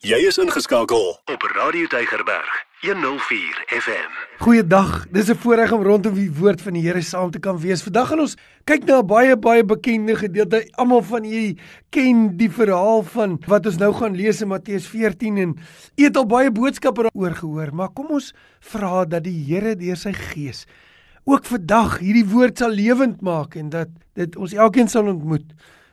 Jy is ingeskakel op Radio Deigerberg 104 FM. Goeiedag. Dis 'n voorreg om rondom die woord van die Here saam te kan wees. Vandag gaan ons kyk na 'n baie baie bekende gedeelte. Almal van julle ken die verhaal van wat ons nou gaan lees in Matteus 14 en het al baie boodskappe daaroor gehoor, maar kom ons vra dat die Here deur sy Gees ook vandag hierdie woord sal lewend maak en dat dit ons elkeen sal ontmoet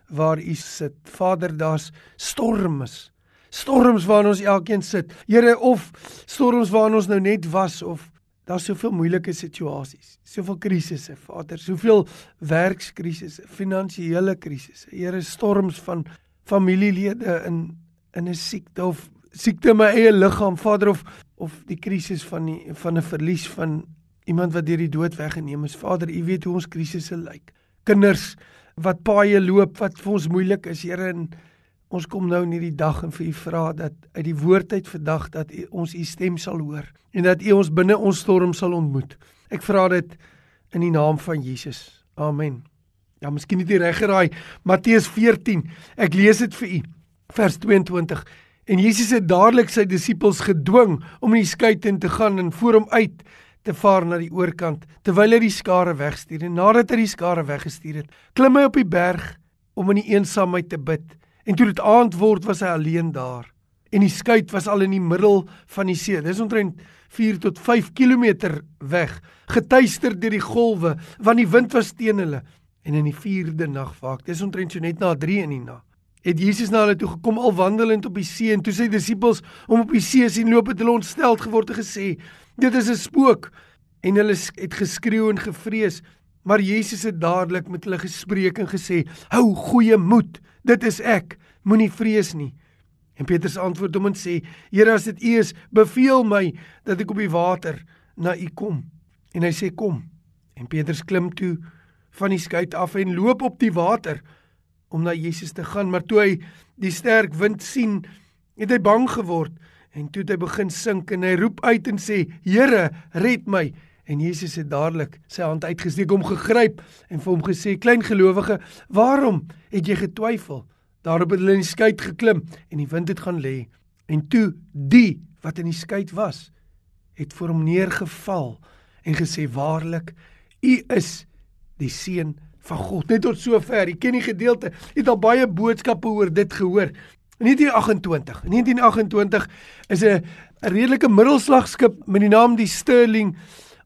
waar u sit. Vader, daar's storms storms waarin ons elkeen sit. Here of storms waarin ons nou net was of daar's soveel moeilike situasies, soveel krisisse, Vader, soveel werkskrisisse, finansiële krisisse. Here, storms van familielede in in 'n siekte of siekte in my eie liggaam, Vader of of die krisis van die van 'n verlies van iemand wat deur die dood weggeneem is. Vader, U weet hoe ons krisisse lyk. Kinders wat paaie loop wat vir ons moeilik is, Here, en Ons kom nou in hierdie dag en vir u vra dat uit die woord uit vandag dat u ons u stem sal hoor en dat u ons binne ons storm sal ontmoet. Ek vra dit in die naam van Jesus. Amen. Ja, miskien het jy reg geraai. Matteus 14. Ek lees dit vir u. Vers 22. En Jesus het dadelik sy disippels gedwing om in die skei in te gaan en voor hom uit te vaar na die oorkant terwyl hy die skare wegstuur. En nadat hy die skare weggestuur het, klim hy op die berg om in die eensaamheid te bid. En toe dit aand word, was hy alleen daar. En die skei was al in die middel van die see. Dis omtrent 4 tot 5 km weg, getuister deur die golwe, want die wind was teen hulle. En in die 4de nag waak, dis omtrent so net na 3 in die nag. Het Jesus na hulle toe gekom al wandelend op die see en toe sy disippels om op die see sien loop het hulle ontsteld geword en gesê: "Dit is 'n spook." En hulle het geskreeu en gevrees. Maar Jesus het dadelik met hulle gespreek en gesê: "Hou goeie moed, dit is ek, moenie vrees nie." En Petrus antwoord hom en sê: "Here, as dit U is, beveel my dat ek op die water na U kom." En hy sê: "Kom." En Petrus klim toe van die skei af en loop op die water om na Jesus te gaan, maar toe hy die sterk wind sien, het hy bang geword en toe het hy begin sink en hy roep uit en sê: "Here, red my!" En Jesus het dadelik sy hand uitgesteek om gegryp en vir hom gesê: "Klein gelowige, waarom het jy getwyfel?" Daarop het hulle in die skei geklim en die wind het gaan lê. En toe die wat in die skei was, het voor hom neergeval en gesê: "Waarlik, U is die seun van God." Net tot sover. Jy ken die gedeelte. Jy het al baie boodskappe oor dit gehoor. In 1928, in 1928 is 'n redelike middelslagskip met die naam die Sterling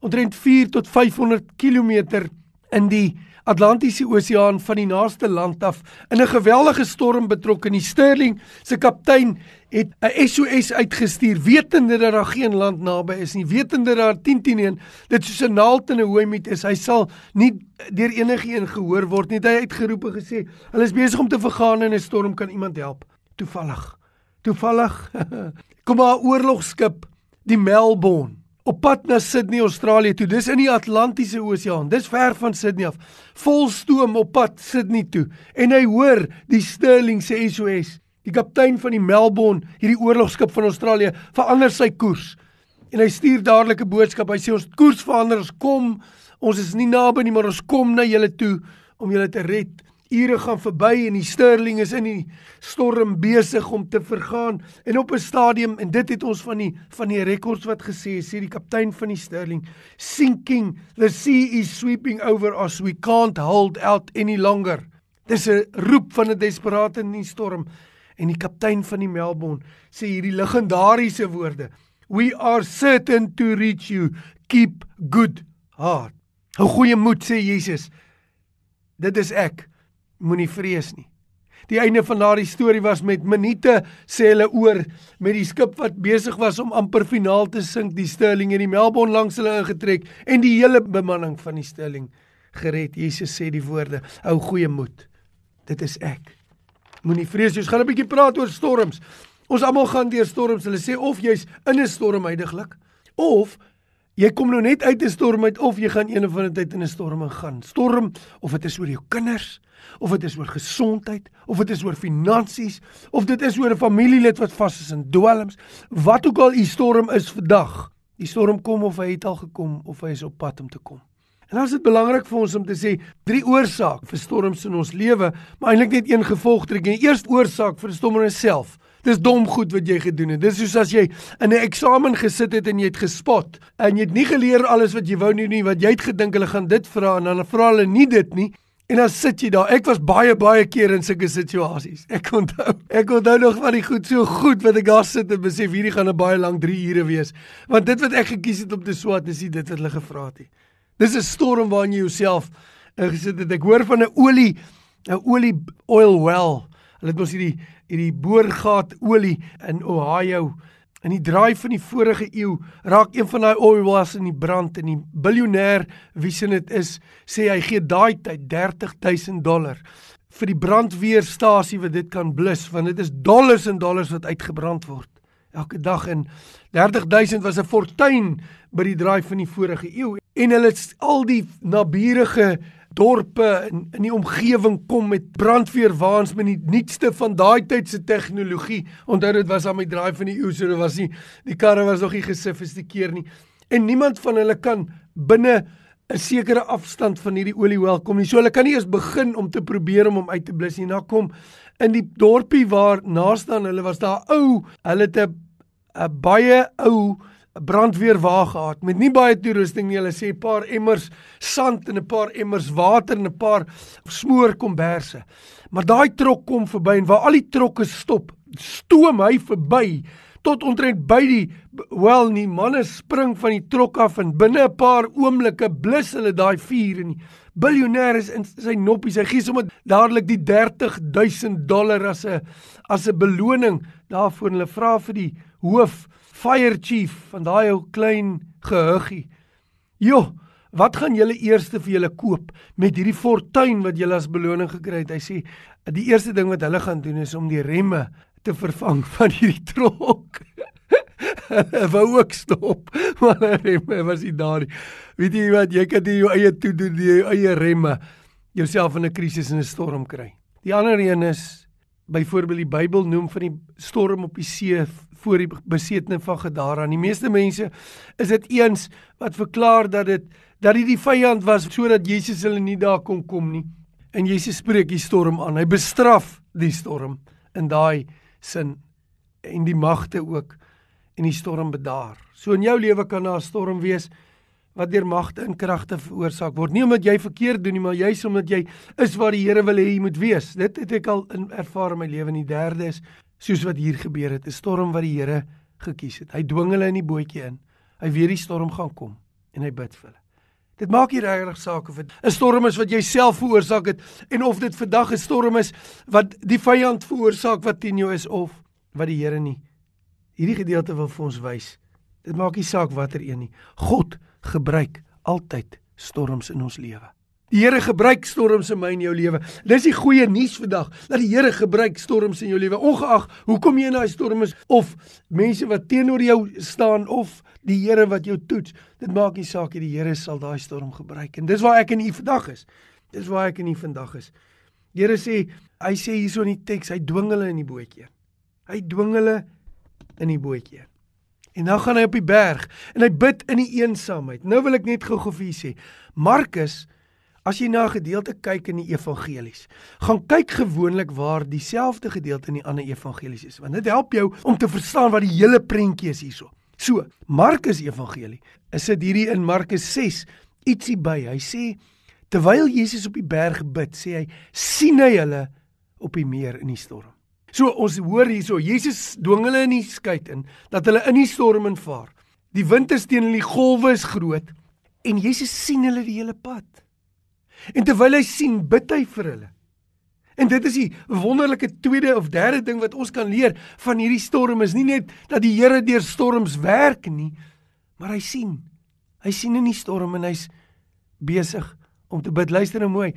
omtrent 4 tot 500 km in die Atlantiese Oseaan van die naaste land af in 'n geweldige storm betrokke. Die Sterling se kaptein het 'n SOS uitgestuur wetende dat daar geen land naby is nie, wetende dat daar 10 teen 1 dit soos 'n naald in 'n hooimiet is. Hy sal nie deur enigiemand gehoor word nie. Hy het uitgeroep en gesê, "Hulle is besig om te vergaan in 'n storm, kan iemand help?" Toevallig. Toevallig kom 'n oorlogskip, die Melbourne op pad na Sydney, Australië toe. Dis in die Atlantiese Oseaan. Dis ver van Sydney af. Vol stoom op pad Sydney toe. En hy hoor die Sterling se SOS. Die kaptein van die Melbourne, hierdie oorlogskip van Australië, verander sy koers. En hy stuur dadelik 'n boodskap. Hy sê ons koers verander, ons kom. Ons is nie naby nie, maar ons kom na julle toe om julle te red. Ure gaan verby en die Sterling is in die storm besig om te vergaan. En op 'n stadium en dit het ons van die van die rekords wat gesê sê die kaptein van die Sterling sinking the sea is sweeping over us we can't hold out any longer. Dis 'n roep van 'n desperaat in die storm. En die kaptein van die Melbourne sê hierdie legendariese woorde we are certain to reach you. Keep good heart. Hou goeie moed sê Jesus. Dit is ek moenie vrees nie. Die einde van daardie storie was met minute sê hulle oor met die skip wat besig was om amper finaal te sink, die Sterling en die Melbourne langs hulle ingetrek en die hele bemanning van die Sterling gered. Jesus sê die woorde: "Hou goeie moed. Dit is ek. Moenie vrees nie. Ons gaan 'n bietjie praat oor storms. Ons almal gaan deur storms. Hulle sê of jy's in 'n storm heidaglik of Jy kom nou net uit 'n storm uit of jy gaan een of ander tyd in 'n storm ingaan. Storm of dit is oor jou kinders, of dit is oor gesondheid, of dit is oor finansies, of dit is oor 'n familielid wat vas is in dwelms, wat ook al u storm is vandag. Die storm kom of hy het al gekom of hy is op pad om te kom. En dan is dit belangrik vir ons om te sê drie oorsake vir storms in ons lewe, maar eintlik net een gevolgtrekking. Die eerste oorsaak vir die storm in self, Dis dom goed wat jy gedoen het. Dis soos as jy in 'n eksamen gesit het en jy het gespot en jy het nie geleer alles wat jy wou nie nie, wat jy het gedink hulle gaan dit vra en dan vra hulle nie dit nie. En dan sit jy daar. Ek was baie baie keer in sulke situasies. Ek onthou. Ek onthou nog van die goed so goed wat ek daar sit en besef hierdie gaan 'n baie lank 3 ure wees. Want dit wat ek gekies het om te swat is nie dit wat hulle gevra het nie. Dis 'n storm waarin jy jouself ingesit het. Ek hoor van 'n olie 'n olie oil well. Hulle het mos hierdie hierdie boorgat olie in Ohio. In die draai van die vorige eeu raak een van daai oil wells in die brand en die biljoenêr wie se dit is, sê hy gee daai tyd 30000 dollar vir die brandweerstasie wat dit kan blus want dit is dollars en dollars wat uitgebrand word elke dag en 30000 was 'n fortuin by die draai van die vorige eeu en hulle het al die naburige dorpe in in die omgewing kom met brandweerwaans met die nuutste van daai tyd se tegnologie. Onthou dit was aan my draai van die eeu, so dit was nie die karre was nog nie gesofistikeer nie. En niemand van hulle kan binne 'n sekere afstand van hierdie oliewel kom nie. So hulle kan nie eens begin om te probeer om hom uit te blus nie. Na kom in die dorpie waar naaste aan hulle was daar ou, hulle het 'n baie ou 'n brandweerwa gehad met nie baie toerusting nie. Hulle sê 'n paar emmers sand en 'n paar emmers water en 'n paar smoorkomberse. Maar daai trok kom verby en waar al die trokke stop, stoom hy verby tot omtrent by die wel nie manne spring van die trok af en binne 'n paar oomblikke blus hulle daai vuur en die biljoenêr is in sy noppies hy gee sommer dadelik die 30000 dollar as 'n as 'n beloning daarvoor hulle vra vir die hoof fire chief van daai ou klein gehuggie. Jo, wat gaan julle eerste vir julle koop met hierdie fortuin wat julle as beloning gekry het? Hy sê die eerste ding wat hulle gaan doen is om die remme te vervang van hierdie trok. wou ook stop, maar die remme was nie daar nie. Weet jy wat, jy kan jou eie toe doen, jou eie remme jouself in 'n krisis en 'n storm kry. Die ander een is byvoorbeeld die Bybel noem van die storm op die see voor die besetene van Gadara. Die meeste mense is dit eens wat verklaar dat dit dat dit die vyand was sodat Jesus hulle nie daar kon kom nie. En Jesus spreek die storm aan. Hy bestraf die storm in daai sin en die magte ook en die storm bedaar. So in jou lewe kan daar 'n storm wees wat deur magte en kragte veroorsaak word. Nie omdat jy verkeerd doen nie, maar juis omdat jy is waar die Here wil hê jy moet wees. Dit het ek al in ervaar in my lewe. En die derde is soos wat hier gebeur het, 'n storm wat die Here gekies het. Hy dwing hulle in die bootjie in. Hy weet die storm gaan kom en hy bid vir hulle. Dit maak nie regtig saak of dit 'n storm is wat jy self veroorsaak het en of dit vandag 'n storm is wat die vyand veroorsaak wat teen jou is of wat die Here nie. Hierdie gedeelte wil vir ons wys. Dit maak nie saak watter een nie. God gebruik altyd storms in ons lewe. Die Here gebruik storms in my en jou lewe. Dis die goeie nuus vandag dat die Here gebruik storms in jou lewe. Ongeag hoekom jy in daai storm is of mense wat teenoor jou staan of die Here wat jou toets, dit maak nie saak nie, die Here sal daai storm gebruik. En dis waar ek in u vandag is. Dis waar ek in u vandag is. Die Here sê, hy sê hierso in die teks, hy dwing hulle in die bootjie. Hy dwing hulle in die bootjie. En dan gaan hy op die berg en hy bid in die eensaamheid. Nou wil ek net gou-gou vir u sê, Markus As jy na 'n gedeelte kyk in die evangelies, gaan kyk gewoonlik waar dieselfde gedeelte in die ander evangelies is, want dit help jou om te verstaan wat die hele prentjie is hierso. So, Markus Evangelie, is dit hierdie in Markus 6 ietsie by. Hy sê terwyl Jesus op die berg bid, sê hy sien hy hulle op die meer in die storm. So ons hoor hierso, Jesus dwing hulle in die skei in dat hulle in die storm invaar. Die wind is teen hulle, die golwe is groot en Jesus sien hulle die hele pad. En terwyl hy sien, bid hy vir hulle. En dit is die wonderlike tweede of derde ding wat ons kan leer van hierdie storm is nie net dat die Here deur storms werk nie, maar hy sien. Hy sien in die storm en hy's besig om te bid. Luister nou mooi.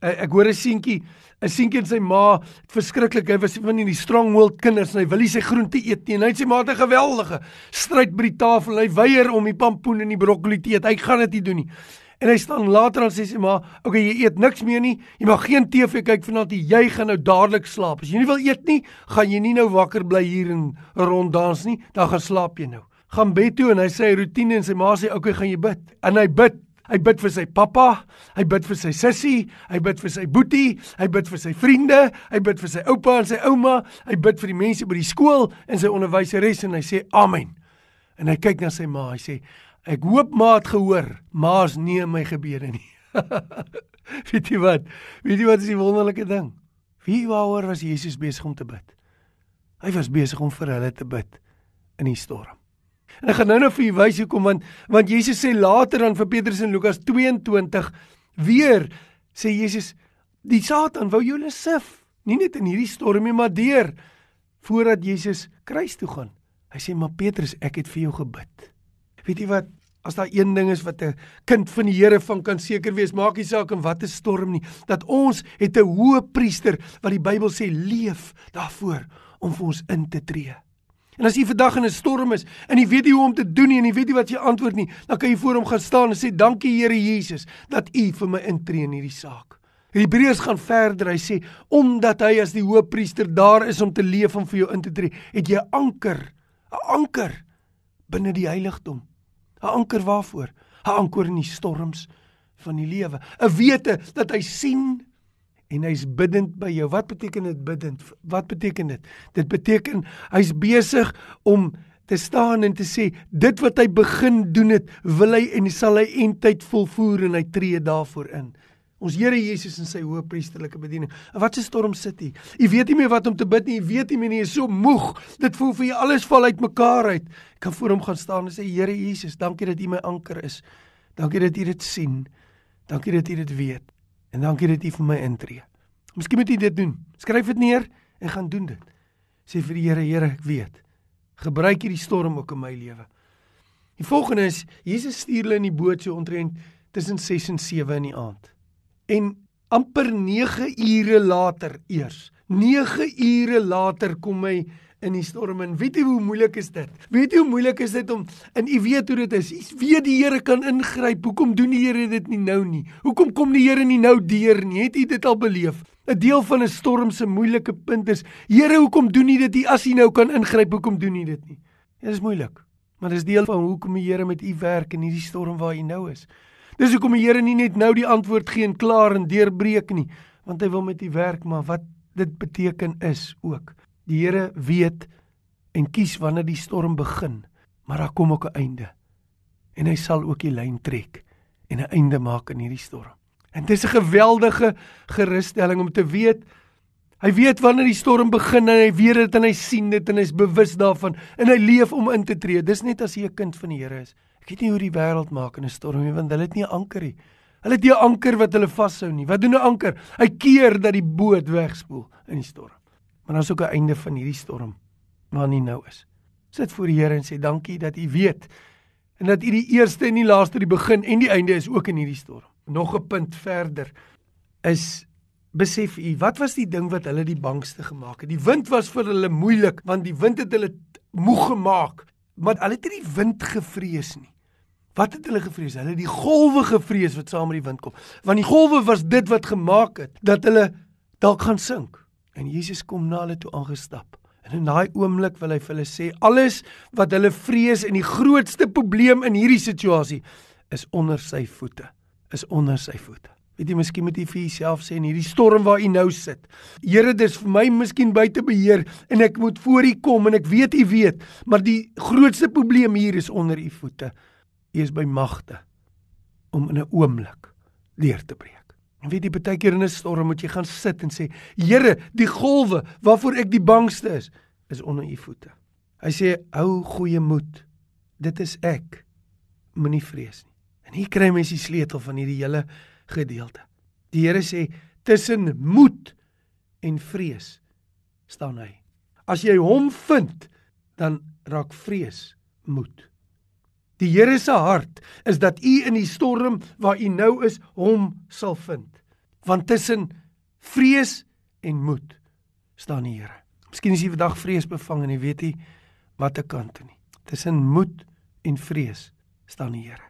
Ek hoor 'n seentjie, 'n seentjie en sy ma, verskriklik. Hy was van die stronghold kinders en hy wil nie sy groente eet nie. En hy het sy ma 'n geweldige stryd by die tafel. Hy weier om die pampoen en die broccoli te eet. Hy gaan dit nie doen nie. En hy staan later en sê sy maar, "Oké, okay, jy eet niks meer nie. Jy mag geen TV kyk vanaand nie. Jy gaan nou dadelik slaap. As jy nie wil eet nie, gaan jy nie nou wakker bly hier en ronddans nie. Dan gaan slaap jy nou." Gaan bed toe en hy sê hy rotine en sy ma sê, "Oké, okay, gaan jy bid." En hy bid. Hy bid vir sy pappa, hy bid vir sy sussie, hy bid vir sy boetie, hy bid vir sy vriende, hy bid vir sy oupa en sy ouma, hy bid vir die mense by die skool en sy onderwyseres en hy sê amen. En hy kyk na sy ma, hy sê ek hoop ma het gehoor, ma's nie my gebede nie. Weet jy wat? Weet jy wat is die wonderlike ding? Wie waaroor was Jesus besig om te bid? Hy was besig om vir hulle te bid in die storm. En ek gaan nou nou vir julle wys hoekom want want Jesus sê later dan vir Petrus in Lukas 22 weer sê Jesus die Satan wou julle sif, nie net in hierdie storm nie, maar deur voordat Jesus kruis toe gaan. Hy sê maar Petrus, ek het vir jou gebid. Weet jy wat? As daar een ding is wat 'n kind van die Here van kan seker wees, maak nie saak in watter storm nie, dat ons het 'n hoë priester wat die Bybel sê leef daarvoor om vir ons in te tree. En as jy vandag in 'n storm is en jy weet nie hoe om te doen nie en jy weet nie wat jy antwoord nie, dan kan jy voor hom gaan staan en sê dankie Here Jesus dat U vir my intree in hierdie saak. Hebreërs gaan verder. Hy sê omdat hy as die hoëpriester daar is om te leef en vir jou in te tree, het jy 'n anker, 'n anker binne die heiligdom. 'n Anker waarvoor? 'n Anker in die storms van die lewe. 'n Wete dat hy sien en hy's bidend by jou. Wat beteken dit bidend? Wat beteken dit? Dit beteken hy's besig om te staan en te sê dit wat hy begin doen het, wil hy en sal hy eintyd volvoer en hy tree daarvoor in. Ons Here Jesus in sy hoëpriesterlike bediening. En wat 'n storm sit hy. Jy weet nie meer wat om te bid nie. Jy weet nie meer nie. Jy is so moeg. Dit voel vir jou alles val uitmekaar uit. Ek kan voor hom gaan staan en sê Here Jesus, dankie dat U my anker is. Dankie dat U dit sien. Dankie dat U dit weet. En dankie dat U vir my intree. Miskien moet jy dit doen. Skryf dit neer en gaan doen dit. Sê vir die Here, Here, ek weet. Gebruik hierdie storm ook in my lewe. Die volgende is Jesus stuur hulle in die boot so ontrent tussen 6 en 7 in die aand. En amper 9 ure later eers, 9 ure later kom hy in die storm en weet jy hoe moeilik is dit? Weet jy hoe moeilik is dit om en u weet hoe dit is. U weet die Here kan ingryp. Hoekom doen die Here dit nie nou nie? Hoekom kom die Here nie nou deur nie? Het u dit al beleef? 'n Deel van 'n storm se moeilike punt is: Here, hoekom doen U dit nie as U nou kan ingryp? Hoekom doen U dit nie? Ja, dit is moeilik. Maar dis deel van hoekom die Here met U werk in hierdie storm waar U nou is. Dis hoekom die Here nie net nou die antwoord gee en klaar en deurbreek nie, want hy wil met U werk, maar wat dit beteken is ook Die Here weet en kies wanneer die storm begin, maar daar kom ook 'n einde. En hy sal ook die lyn trek en 'n einde maak in hierdie storm. En dit is 'n geweldige gerusstelling om te weet hy weet wanneer die storm begin en hy weet dit en hy sien dit en hy's bewus daarvan en hy leef om in te tree. Dis net as hy 'n kind van die Here is. Ek weet nie hoe die wêreld maak in 'n storm nie, want hulle het nie 'n anker nie. Hulle het nie 'n anker wat hulle vashou nie. Wat doen 'n anker? Hy keer dat die boot wegspoel in die storm. Maar dan is ook 'n einde van hierdie storm waarin hy nou is. Sit voor die Here en sê dankie dat U weet en dat U die eerste en die laaste, die begin en die einde is ook in hierdie storm. Nog 'n punt verder is besef U wat was die ding wat hulle die bangste gemaak het? Die wind was vir hulle moeilik want die wind het hulle moeg gemaak, maar hulle het nie die wind gevrees nie. Wat het hulle gevrees? Hulle het die golwe gevrees wat saam met die wind kom. Want die golwe was dit wat gemaak het dat hulle dalk gaan sink. En Jesus kom na hulle toe aangestap. En in daai oomblik wil hy vir hulle sê alles wat hulle vrees en die grootste probleem in hierdie situasie is onder sy voete. Is onder sy voete. Weet jy, miskien moet jy vir jouself sê in hierdie storm waar jy nou sit. Here, dis vir my miskien buite beheer en ek moet voor U kom en ek weet U weet, maar die grootste probleem hier is onder U voete. U is by magte om in 'n oomblik deur te breek. En weet jy, baie keer in 'n storm moet jy gaan sit en sê: "Here, die golwe waarvoor ek die bangste is, is onder u voete." Hy sê: "Hou goeie moed. Dit is ek. Moenie vrees nie." En hier kry mens die sleutel van hierdie hele gedeelte. Die Here sê: "Tussen moed en vrees staan hy. As jy hom vind, dan raak vrees moed." Die Here se hart is dat u in die storm waar u nou is, hom sal vind. Want tussen vrees en moed staan die Here. Miskien is jy vandag vreesbevange en jy weet nie watter kant toe nie. Tussen moed en vrees staan die Here.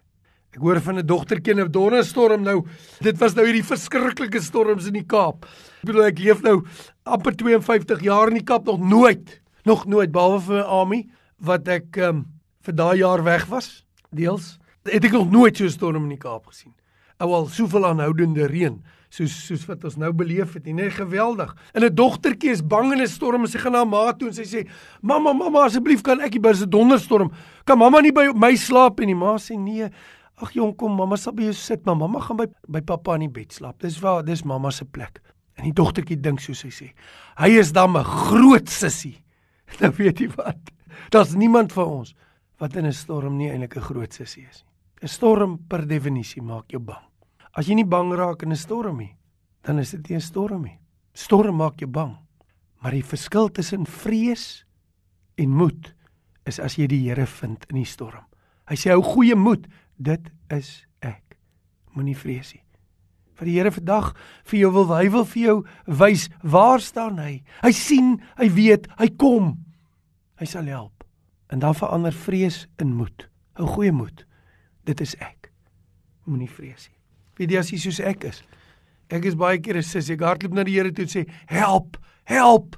Ek hoor van 'n dogtertjie in 'n donderstorm nou. Dit was nou hierdie verskriklike storms in die Kaap. Ek bedoel ek leef nou amper 52 jaar in die Kaap nog nooit, nog nooit behalwe vir army wat ek um, vir daai jaar weg was. Deels Het ek nog nooit so 'n storm in die Kaap gesien. Ou al soveel aanhoudende reën soos soos wat ons nou beleef het. Net geweldig. En 'n dogtertjie is bang in 'n storm en sy gaan na ma toe en sy sê: "Mamma, mamma, asseblief kan ek nie by 'n donderstorm kan mamma nie by my slaap?" En die ma sê: "Nee, ag jong, kom, mamma sal by jou sit, maar mamma gaan by by pappa in die bed slaap. Dis waar, dis mamma se plek." En die dogtertjie dink soos sy sê: "Hy is dan 'n groot sussie." Nou weet jy wat? Daar's niemand van ons wat in 'n storm nie eintlik 'n groot sussie is nie. 'n Storm per definisie maak jou bang. As jy nie bang raak in 'n storm nie, dan is dit nie 'n storm nie. Storm maak jou bang. Maar die verskil tussen vrees en moed is as jy die Here vind in die storm. Hy sê hou goeie moed, dit is ek. Moenie vrees nie. Vir die Here vandag vir jou wil hy wil vir jou wys waar staan hy. Hy sien, hy weet, hy kom. Hy sal help. En dan verander vrees in moed. Hou goeie moed. Dit is ek. Moenie vrees nie. Weet jy as jy soos ek is? Ek is baie keer 'n sussie. Ek hardloop na die Here toe en sê: "Help! Help!"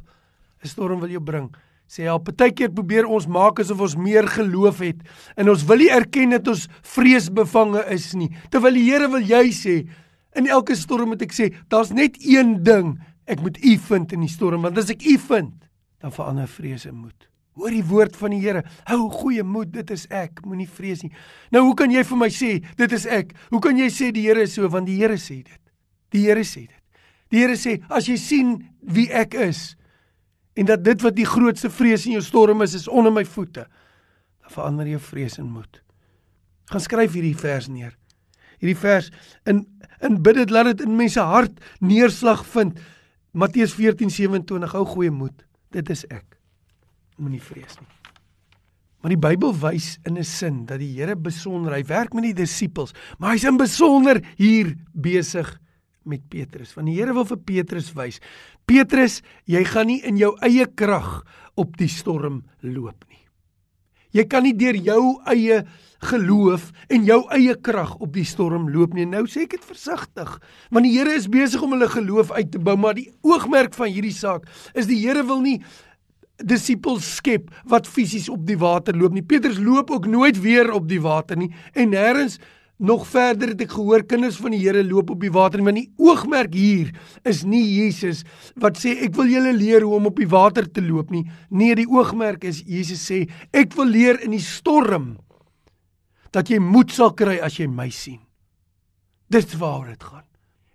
'n Storm wil jou bring. Sê help. Partykeer probeer ons maak asof ons meer geloof het en ons wil nie erken dat ons vreesbevange is nie. Terwyl die Here wil jy sê in elke storm moet ek sê, daar's net een ding ek moet U vind in die storm, want as ek U vind, dan verander vrees in moed. Hoor die woord van die Here. Hou goeie moed, dit is ek. Moenie vrees nie. Nou hoe kan jy vir my sê dit is ek? Hoe kan jy sê die Here is so want die Here sê dit. Die Here sê dit. Die Here sê as jy sien wie ek is en dat dit wat die grootste vrees in jou storm is is onder my voete, dan verander jou vrees in moed. Gaan skryf hierdie vers neer. Hierdie vers in in bid dit laat dit in mense hart neerslag vind. Matteus 14:27 hou goeie moed. Dit is ek moenie vrees nie. Maar die Bybel wys in 'n sin dat die Here besonder, hy werk met die disippels, maar hy's in besonder hier besig met Petrus. Want die Here wil vir Petrus wys, Petrus, jy gaan nie in jou eie krag op die storm loop nie. Jy kan nie deur jou eie geloof en jou eie krag op die storm loop nie. Nou sê ek dit versigtig, want die Here is besig om hulle geloof uit te bou, maar die oogmerk van hierdie saak is die Here wil nie disippels skep wat fisies op die water loop nie. Petrus loop ook nooit weer op die water nie en nêrens nog verder het ek gehoor kinders van die Here loop op die water nie, want die oogmerk hier is nie Jesus wat sê ek wil julle leer hoe om op die water te loop nie. Nee, die oogmerk is Jesus sê ek wil leer in die storm dat jy moed sal kry as jy my sien. Dis waar dit gaan.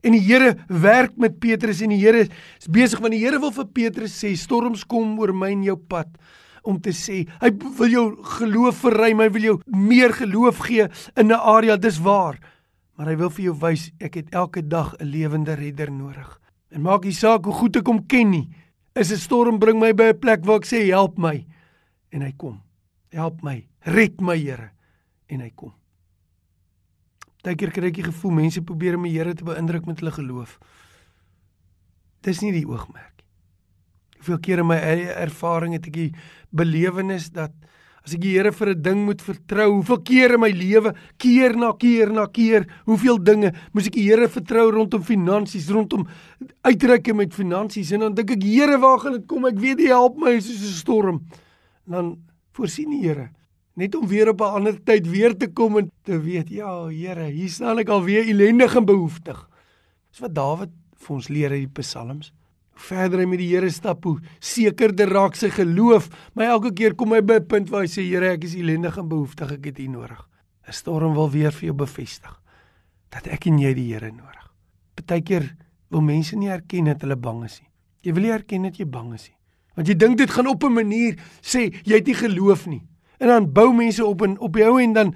En die Here werk met Petrus en die Here is besig want die Here wil vir Petrus sê storms kom oor my en jou pad om te sê hy wil jou geloof verruim, hy wil jou meer geloof gee in 'n area, dis waar. Maar hy wil vir jou wys ek het elke dag 'n lewende redder nodig. En maak nie saak hoe goed ek hom ken nie. Is 'n storm bring my by 'n plek waar ek sê help my en hy kom. Help my, red my Here en hy kom. Partykeer kry ek die gevoel mense probeer om die Here te beïndruk met hulle geloof. Dis nie die oogmerk. Hoeveel kere in my ervaring het ek die belewenis dat as ek die Here vir 'n ding moet vertrou, hoeveel kere in my lewe, keer na keer na keer, hoeveel dinge moes ek die Here vertrou rondom finansies, rondom uitreike met finansies en dan dink ek Here, waar gaan dit kom? Ek weet jy help my soos 'n storm. En dan voorsien die Here net om weer op 'n ander tyd weer te kom en te weet, ja, Here, hier staan ek alweer ellendig en behoeftig. Dis wat Dawid vir ons leer uit die Psalms. Verder hy met die Here stap, hoe sekerder raak sy geloof, maar elke keer kom hy by 'n punt waar hy sê, Here, ek is ellendig en behoeftig, ek het U nodig. 'n Storm wil weer vir jou bevestig dat ek en jy die Here nodig. Partykeer wil mense nie erken dat hulle bang is nie. Jy wil nie erken dat jy bang is nie. Want jy dink dit gaan op 'n manier sê jy het nie geloof nie. En dan bou mense op en op jou en dan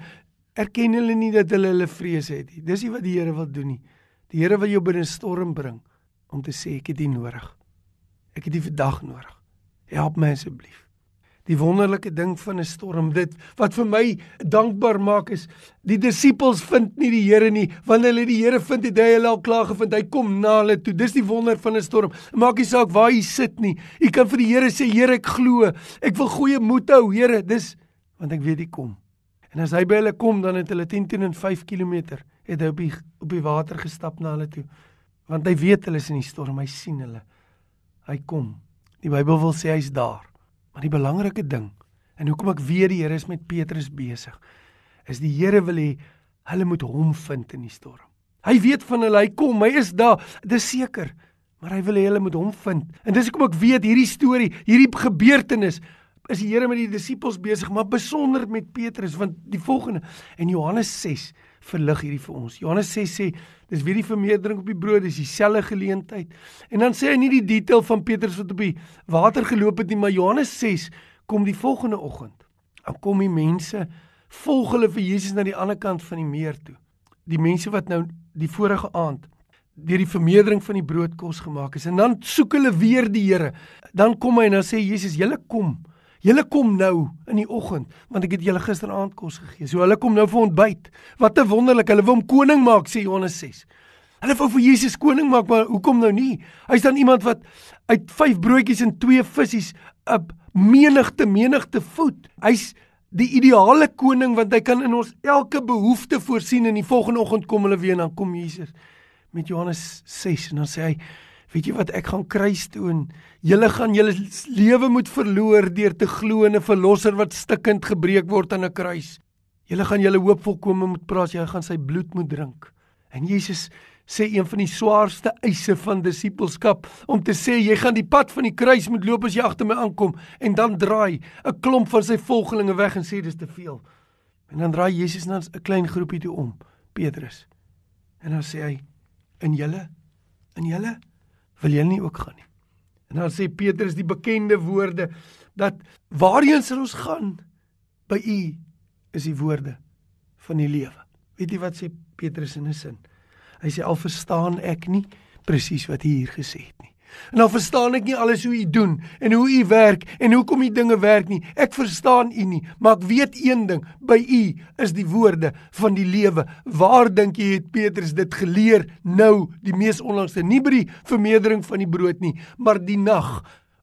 erken hulle nie dat hulle hulle vrese het nie. Dis nie wat die Here wil doen nie. Die Here wil jou binne storm bring om te sê ek het U nodig. Ek het U vandag nodig. Help my asseblief. Die wonderlike ding van 'n storm, dit wat vir my dankbaar maak is die disippels vind nie die Here nie. Wanneer hulle die Here vind, het hy hulle al klaar gevind. Hy kom na hulle toe. Dis die wonder van 'n storm. Maak nie saak waar jy sit nie. Jy kan vir die Here sê, Here, ek glo. Ek wil goeie moed hou, Here. Dis want ek weet hy kom. En as hy by hulle kom, dan het hulle 10 teen en 5 km het hy op die op die water gestap na hulle toe. Want hy weet hulle is in die storm, hy sien hulle. Hy kom. Die Bybel wil sê hy's daar. Maar die belangrike ding en hoekom ek weet die Here is met Petrus besig is die Here wil hê hulle moet hom vind in die storm. Hy weet van hulle, hy kom, hy is daar, dis seker, maar hy wil hê hulle moet hom vind. En dis hoekom ek weet hierdie storie, hierdie gebeurtenis is die Here met die disippels besig, maar besonder met Petrus want die volgende in Johannes 6 verlig hierdie vir ons. Johannes 6 sê dis weer die vermeerdering op die brood, dis dieselfde geleentheid. En dan sê hy nie die detail van Petrus wat op die water geloop het nie, maar Johannes 6 kom die volgende oggend. Dan kom die mense volg hulle vir Jesus na die ander kant van die meer toe. Die mense wat nou die vorige aand deur die vermeerdering van die brood kos gemaak is en dan soek hulle weer die Here. Dan kom hy en dan sê Jesus, "Julle kom. Julle kom nou in die oggend, want ek het julle gisteraand kos gegee." So hulle kom nou vir ontbyt. Wat 'n wonderlik. Hulle wil hom koning maak, sê Johannes 6. Hulle wou vir Jesus koning maak, maar hoekom nou nie? Hy's dan iemand wat uit 5 broodjies en 2 visse 'n menigte menigte voed. Hy's die ideale koning want hy kan in ons elke behoefte voorsien en die volgende oggend kom hulle weer en dan kom Jesus met Johannes 6 en dan sê hy weet jy wat ek gaan kruis toe en julle gaan julle lewe moet verloor deur te glo in 'n verlosser wat stikkend gebreek word aan 'n kruis. Julle gaan julle hoop volkome moet praat, jy gaan sy bloed moet drink. En Jesus sê een van die swaarste eise van disippelskap om te sê jy gaan die pad van die kruis moet loop as jy agter my aankom en dan draai 'n klomp van sy volgelinge weg en sê dis te veel. En dan draai Jesus na 'n klein groepie toe om, Petrus. En dan sê hy in julle in julle wil julle nie ook gaan nie. En dan sê Petrus die bekende woorde dat waarheen sal ons gaan by u is die woorde van die lewe. Weet jy wat sê Petrus in 'n sin? Hy sê al verstaan ek nie presies wat hy hier gesê het. En al verstaan ek nie alles hoe u doen en hoe u werk en hoekom u dinge werk nie. Ek verstaan u nie, maar ek weet een ding, by u is die woorde van die lewe. Waar dink jy het Petrus dit geleer nou die mees onlangste nie by die vermeerdering van die brood nie, maar die nag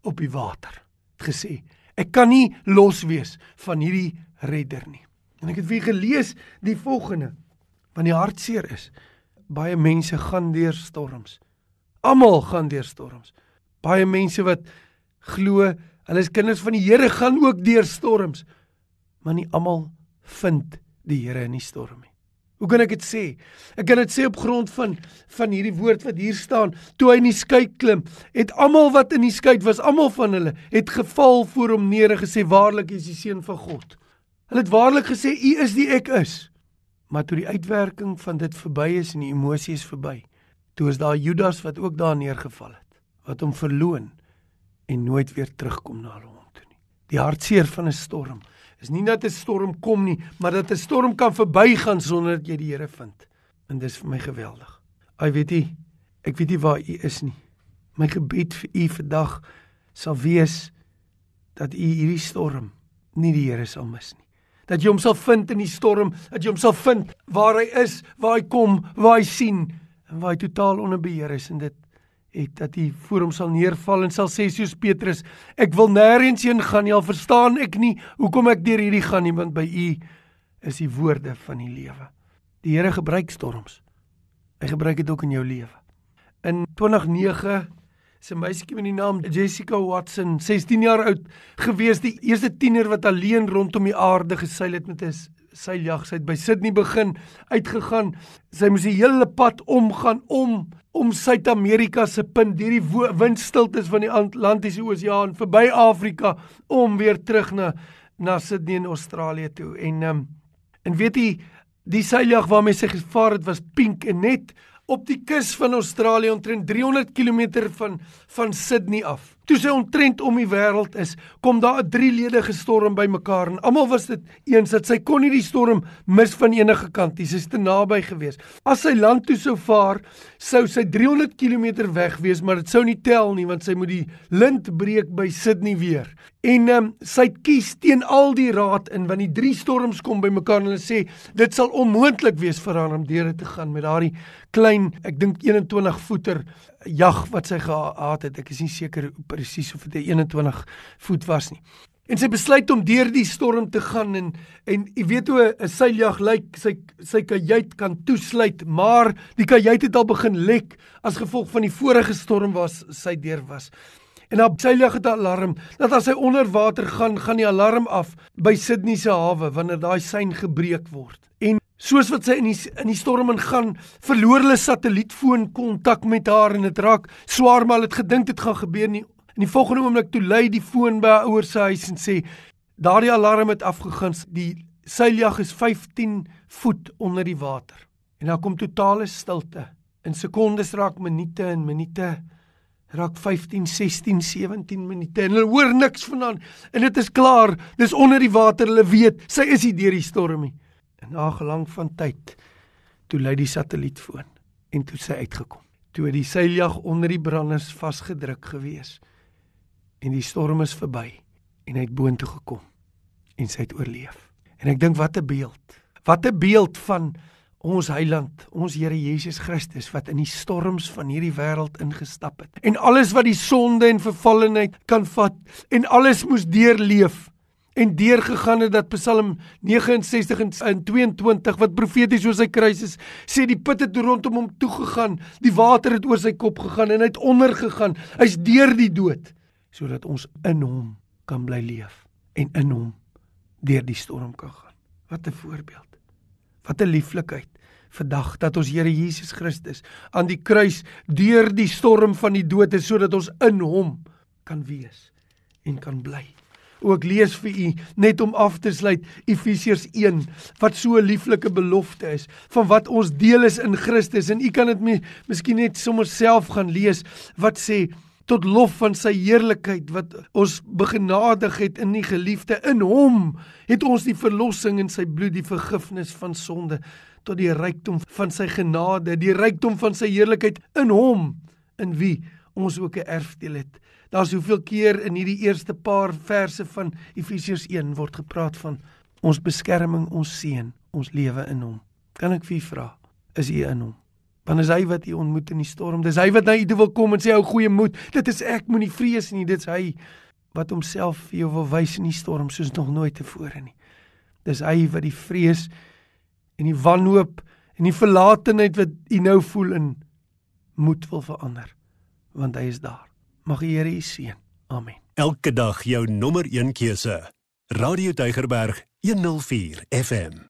op die water. Het gesê, ek kan nie los wees van hierdie redder nie. En ek het weer gelees die volgende, want die hartseer is baie mense gaan deur storms. Almal gaan deur storms. Baie mense wat glo hulle is kinders van die Here gaan ook deur storms. Maar nie almal vind die Here in die storm nie. Hoe kan ek dit sê? Ek kan dit sê op grond van van hierdie woord wat hier staan. Toe hy in die skei klim, het almal wat in die skei was, almal van hulle het geval voor hom neer en gesê waarlik is die seun van God. Hulle het waarlik gesê u is die ek is. Maar toe die uitwerking van dit verby is en die emosie is verby, toe is daar Judas wat ook daar neergeval het, wat hom verloon en nooit weer terugkom na hom toe nie. Die hartseer van 'n storm is nie dat 'n storm kom nie, maar dat 'n storm kan verbygaan sonder dat jy die Here vind. En dis vir my geweldig. Ai weet jy, ek weet nie waar u is nie. My gebed vir u vandag sal wees dat u hierdie storm nie die Here sal mis nie dat jy hom sal vind in die storm, dat jy hom sal vind waar hy is, waar hy kom, waar hy sien en waar hy totaal onder beheer is en dit het dat hy voor hom sal neerval en sal sê soos Petrus, ek wil nêrens heen gaan nie, al verstaan ek nie hoekom ek deur hierdie gaan nie, want by u is die woorde van die lewe. Die Here gebruik storms. Hy gebruik dit ook in jou lewe. In 2009 is 'n meisietjie met die naam Jessica Watson, 16 jaar oud gewees, die eerste tiener wat alleen rondom die aarde geseil het met 'n seiljag. Sy het by Sydney begin, uitgegaan. Sy moes die hele pad omgaan om om Suid-Amerika se punt, hierdie windstiltes van die Atlantiese Oseaan verby Afrika om weer terug na na Sydney in Australië toe. En um, en weet jy, die seiljag waarmee sy gevaar het was pink en net op die kus van Australië omtrent 300 km van van Sydney af. Toe sy omtrent om die wêreld is, kom daar 'n drieledige storm bymekaar en almal was dit eens dat sy kon nie die storm mis van enige kant nie. Sy's te naby gewees. As sy land toe sou vaar, sou sy 300 km weg wees, maar dit sou nie tel nie want sy moet die lint breek by Sydney weer. En um, sy kies teen al die raad in want die drie storms kom bymekaar en hulle sê dit sal onmoontlik wees vir haar om deur te gaan met daardie klein, ek dink 21 voeter jag wat sy gehad het. Ek is nie seker presies of dit 21 voet was nie. En sy besluit om deur die storm te gaan en en jy weet hoe 'n seiljag lyk, sy sy kajuit kan toesluit, maar die kajuit het al begin lek as gevolg van die vorige storm was sy deur was. En dan Seilig het 'n alarm dat as hy onder water gaan, gaan die alarm af by Sydney se hawe wanneer daai sein gebreek word. Soos wat sy in die in die storm ingaan, verloor hulle satellietfoon kontak met haar en dit raak swaar maar het gedink dit gaan gebeur nie. In die volgende oomblik toe lei die foon by haar ouer se huis en sê daardie alarm het afgegaan. Die seiljag is 15 voet onder die water. En daar kom totale stilte. In sekondes raak minute en minute raak 15, 16, 17 minute en hulle hoor niks vanaand en dit is klaar. Dis onder die water. Hulle weet sy is nie deur die storm nie. En na gelang van tyd toe lei die satellietfoon en toe sy uitgekom. Toe die seiljag onder die branders vasgedruk gewees en die storm is verby en hy het boontoe gekom en sy het oorleef. En ek dink wat 'n beeld. Wat 'n beeld van ons heiland, ons Here Jesus Christus wat in die storms van hierdie wêreld ingestap het. En alles wat die sonde en vervallenheid kan vat en alles moes deurleef en deurgegaan het dat Psalm 69 en 22 wat profeties oor sy kruis is, sê die put het rondom hom toe gegaan, die water het oor sy kop gegaan en hy het onder gegaan. Hy's deur die dood sodat ons in hom kan bly leef en in hom deur die storm kan gaan. Wat 'n voorbeeld. Wat 'n lieflikheid vandag dat ons Here Jesus Christus aan die kruis deur die storm van die dood is sodat ons in hom kan wees en kan bly. Ook lees vir u net om af te sluit Efesiërs 1 wat so 'n lieflike belofte is van wat ons deel is in Christus. En u kan dit miskien net sommer self gaan lees wat sê tot lof van sy heerlikheid wat ons begenadig het in die geliefde in hom het ons die verlossing in sy bloed die vergifnis van sonde tot die rykdom van sy genade die rykdom van sy heerlikheid in hom in wie ons ook 'n erfdeel het daar's hoeveel keer in hierdie eerste paar verse van Efesiërs 1 word gepraat van ons beskerming ons seën ons lewe in hom kan ek vir u vra is u in hom Want is hy wat u ontmoet in die storm. Dis hy wat na u toe wil kom en sê ou goeie moed. Dit is ek, moenie vrees nie. Dit's hy wat homself vir jou wil wys in die storm soos nog nooit tevore nie. Dis hy wat die vrees en die wanhoop en die verlatenheid wat u nou voel in moed wil verander. Want hy is daar. Mag die Here u seën. Amen. Elke dag jou nommer 1 keuse. Radio Deugerberg 104 FM.